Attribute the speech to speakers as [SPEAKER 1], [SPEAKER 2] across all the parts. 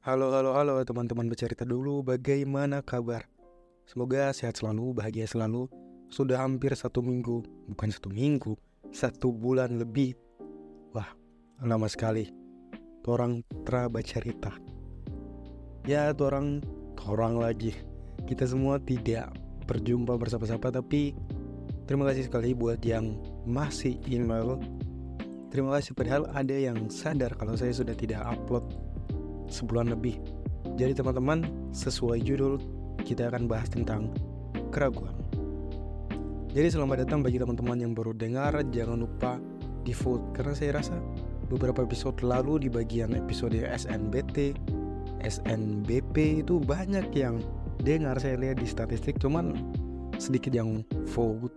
[SPEAKER 1] Halo, halo, halo teman-teman bercerita dulu bagaimana kabar? Semoga sehat selalu, bahagia selalu. Sudah hampir satu minggu, bukan satu minggu, satu bulan lebih. Wah, lama sekali. Torang tra bercerita Ya, torang, torang lagi. Kita semua tidak berjumpa bersama-sama Tapi terima kasih sekali buat yang masih email. Terima kasih padahal ada yang sadar kalau saya sudah tidak upload sebulan lebih. Jadi teman-teman, sesuai judul kita akan bahas tentang keraguan. Jadi selamat datang bagi teman-teman yang baru dengar, jangan lupa di vote karena saya rasa beberapa episode lalu di bagian episode SNBT, SNBP itu banyak yang dengar saya lihat di statistik cuman sedikit yang vote.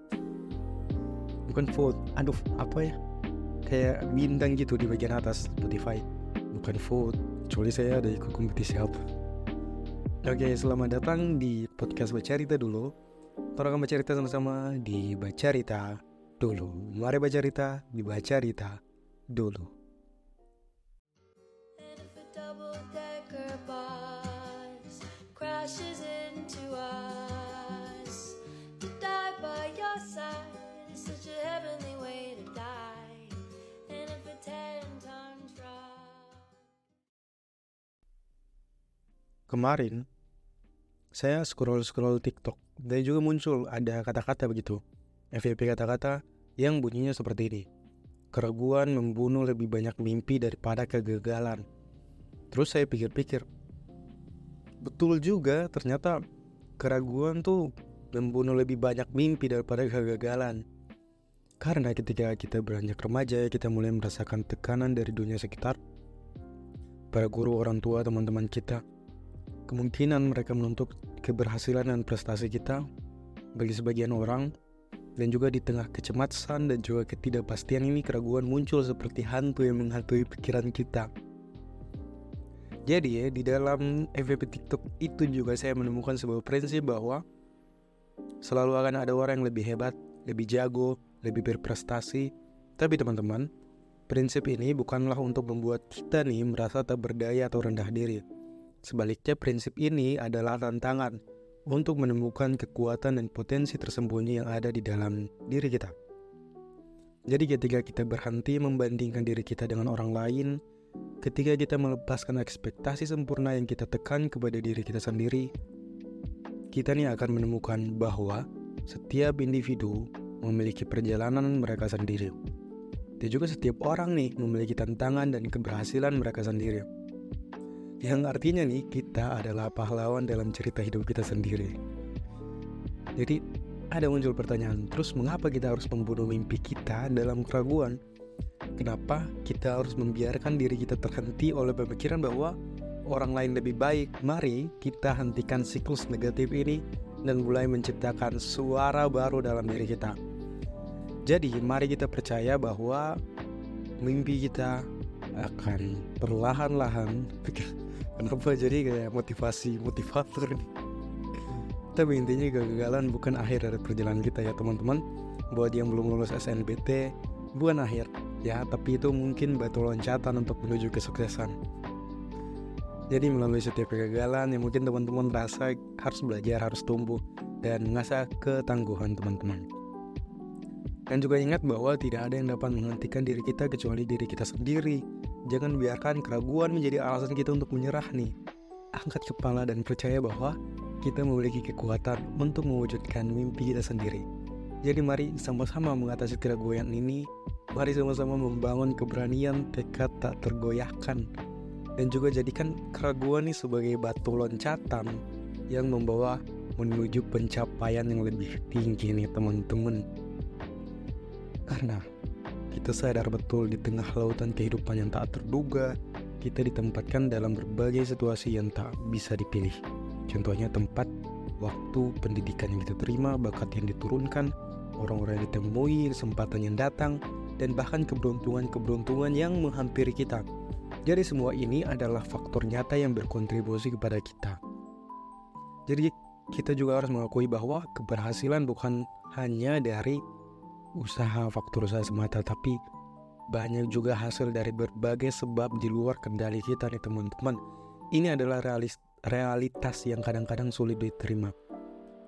[SPEAKER 1] Bukan vote aduh apa ya? Kayak bintang gitu di bagian atas Spotify. Bukan vote kecuali saya ada ikut kompetisi apa. Oke selamat datang di podcast Bacarita dulu. Kita akan bercerita sama-sama di Bacarita dulu. Mari Bacarita di Bacarita dulu kemarin saya scroll-scroll TikTok dan juga muncul ada kata-kata begitu FYP kata-kata yang bunyinya seperti ini keraguan membunuh lebih banyak mimpi daripada kegagalan. Terus saya pikir-pikir betul juga ternyata keraguan tuh membunuh lebih banyak mimpi daripada kegagalan. Karena ketika kita beranjak remaja kita mulai merasakan tekanan dari dunia sekitar para guru orang tua teman-teman kita kemungkinan mereka menuntut keberhasilan dan prestasi kita bagi sebagian orang dan juga di tengah kecemasan dan juga ketidakpastian ini keraguan muncul seperti hantu yang menghantui pikiran kita. Jadi ya di dalam FVP TikTok itu juga saya menemukan sebuah prinsip bahwa selalu akan ada orang yang lebih hebat, lebih jago, lebih berprestasi. Tapi teman-teman, prinsip ini bukanlah untuk membuat kita nih merasa tak berdaya atau rendah diri. Sebaliknya prinsip ini adalah tantangan untuk menemukan kekuatan dan potensi tersembunyi yang ada di dalam diri kita. Jadi ketika kita berhenti membandingkan diri kita dengan orang lain, ketika kita melepaskan ekspektasi sempurna yang kita tekan kepada diri kita sendiri, kita nih akan menemukan bahwa setiap individu memiliki perjalanan mereka sendiri. Dan juga setiap orang nih memiliki tantangan dan keberhasilan mereka sendiri. Yang artinya nih kita adalah pahlawan dalam cerita hidup kita sendiri. Jadi ada muncul pertanyaan, terus mengapa kita harus membunuh mimpi kita dalam keraguan? Kenapa kita harus membiarkan diri kita terhenti oleh pemikiran bahwa orang lain lebih baik? Mari kita hentikan siklus negatif ini dan mulai menciptakan suara baru dalam diri kita. Jadi mari kita percaya bahwa mimpi kita akan perlahan-lahan Kenapa jadi kayak motivasi motivator nih? Tapi intinya kegagalan bukan akhir dari perjalanan kita ya teman-teman. Buat yang belum lulus SNBT bukan akhir ya, tapi itu mungkin batu loncatan untuk menuju kesuksesan. Jadi melalui setiap kegagalan yang mungkin teman-teman rasa harus belajar, harus tumbuh dan mengasah ketangguhan teman-teman. Dan juga ingat bahwa tidak ada yang dapat menghentikan diri kita kecuali diri kita sendiri. Jangan biarkan keraguan menjadi alasan kita untuk menyerah nih. Angkat kepala dan percaya bahwa kita memiliki kekuatan untuk mewujudkan mimpi kita sendiri. Jadi mari sama-sama mengatasi keraguan ini. Mari sama-sama membangun keberanian tekad tak tergoyahkan. Dan juga jadikan keraguan ini sebagai batu loncatan yang membawa menuju pencapaian yang lebih tinggi nih teman-teman. Karena kita sadar betul di tengah lautan kehidupan yang tak terduga, kita ditempatkan dalam berbagai situasi yang tak bisa dipilih. Contohnya tempat, waktu, pendidikan yang kita terima, bakat yang diturunkan, orang-orang yang ditemui, kesempatan yang datang, dan bahkan keberuntungan-keberuntungan yang menghampiri kita. Jadi semua ini adalah faktor nyata yang berkontribusi kepada kita. Jadi kita juga harus mengakui bahwa keberhasilan bukan hanya dari usaha faktor usaha semata tapi banyak juga hasil dari berbagai sebab di luar kendali kita nih teman-teman ini adalah realis, realitas yang kadang-kadang sulit diterima.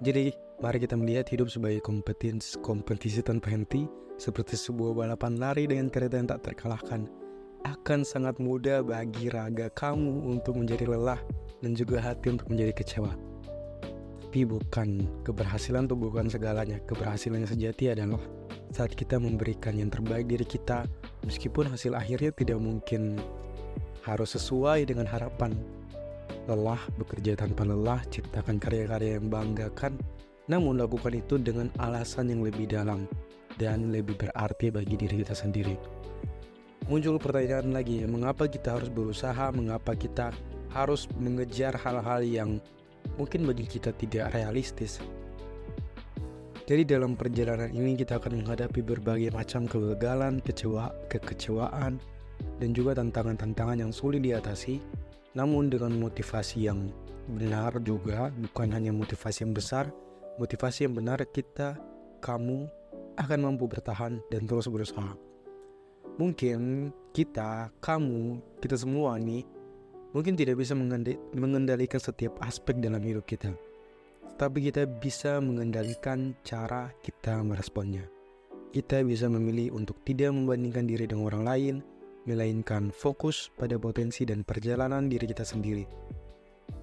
[SPEAKER 1] Jadi, mari kita melihat hidup sebagai kompetisi, kompetisi tanpa henti, seperti sebuah balapan lari dengan kereta yang tak terkalahkan. Akan sangat mudah bagi raga kamu untuk menjadi lelah dan juga hati untuk menjadi kecewa. Tapi bukan keberhasilan itu bukan segalanya. Keberhasilan yang sejati adalah saat kita memberikan yang terbaik diri kita, meskipun hasil akhirnya tidak mungkin harus sesuai dengan harapan. Lelah, bekerja tanpa lelah, ciptakan karya-karya yang banggakan, namun lakukan itu dengan alasan yang lebih dalam dan lebih berarti bagi diri kita sendiri. Muncul pertanyaan lagi, mengapa kita harus berusaha, mengapa kita harus mengejar hal-hal yang mungkin bagi kita tidak realistis. Jadi dalam perjalanan ini kita akan menghadapi berbagai macam kegagalan, kecewa, kekecewaan, dan juga tantangan-tantangan yang sulit diatasi, namun dengan motivasi yang benar juga, bukan hanya motivasi yang besar, motivasi yang benar kita, kamu akan mampu bertahan dan terus berusaha. Mungkin kita, kamu, kita semua nih, mungkin tidak bisa mengendalikan setiap aspek dalam hidup kita. Tapi kita bisa mengendalikan cara kita meresponnya. Kita bisa memilih untuk tidak membandingkan diri dengan orang lain, melainkan fokus pada potensi dan perjalanan diri kita sendiri.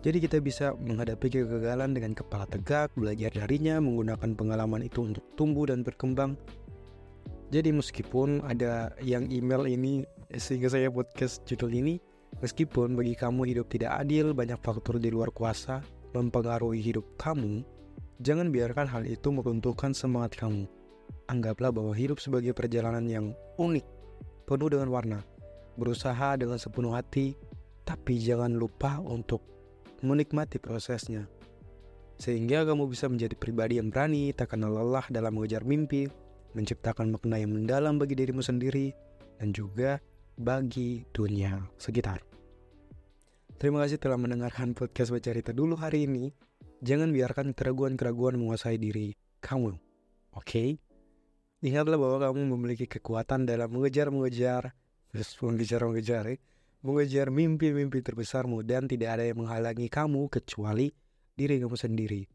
[SPEAKER 1] Jadi kita bisa menghadapi kegagalan dengan kepala tegak, belajar darinya, menggunakan pengalaman itu untuk tumbuh dan berkembang. Jadi meskipun ada yang email ini sehingga saya podcast judul ini, meskipun bagi kamu hidup tidak adil, banyak faktor di luar kuasa mempengaruhi hidup kamu, jangan biarkan hal itu meruntuhkan semangat kamu. Anggaplah bahwa hidup sebagai perjalanan yang unik, penuh dengan warna, berusaha dengan sepenuh hati, tapi jangan lupa untuk menikmati prosesnya. Sehingga kamu bisa menjadi pribadi yang berani, tak kenal lelah dalam mengejar mimpi, menciptakan makna yang mendalam bagi dirimu sendiri, dan juga bagi dunia sekitar. Terima kasih telah mendengarkan podcast Bercerita dulu hari ini. Jangan biarkan keraguan-keraguan menguasai diri kamu. Oke? Okay? Ingatlah bahwa kamu memiliki kekuatan dalam mengejar-mengejar terus mengejar-mengejar ya. mengejar mimpi-mimpi terbesarmu dan tidak ada yang menghalangi kamu kecuali diri kamu sendiri.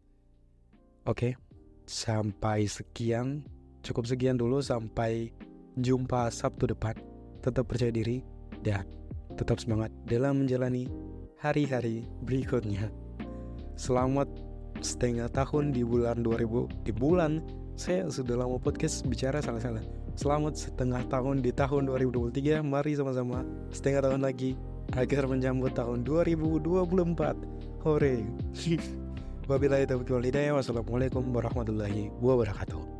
[SPEAKER 1] Oke, sampai sekian, cukup sekian dulu sampai jumpa Sabtu depan. Tetap percaya diri dan tetap semangat dalam menjalani hari-hari berikutnya. Selamat setengah tahun di bulan 2000 di bulan. Saya sudah lama podcast bicara salah-salah. Selamat setengah tahun di tahun 2023 Mari sama-sama setengah tahun lagi Agar menyambut tahun 2024 Hore. Wabillahi taufiq wal hidayah. Wassalamualaikum warahmatullahi wabarakatuh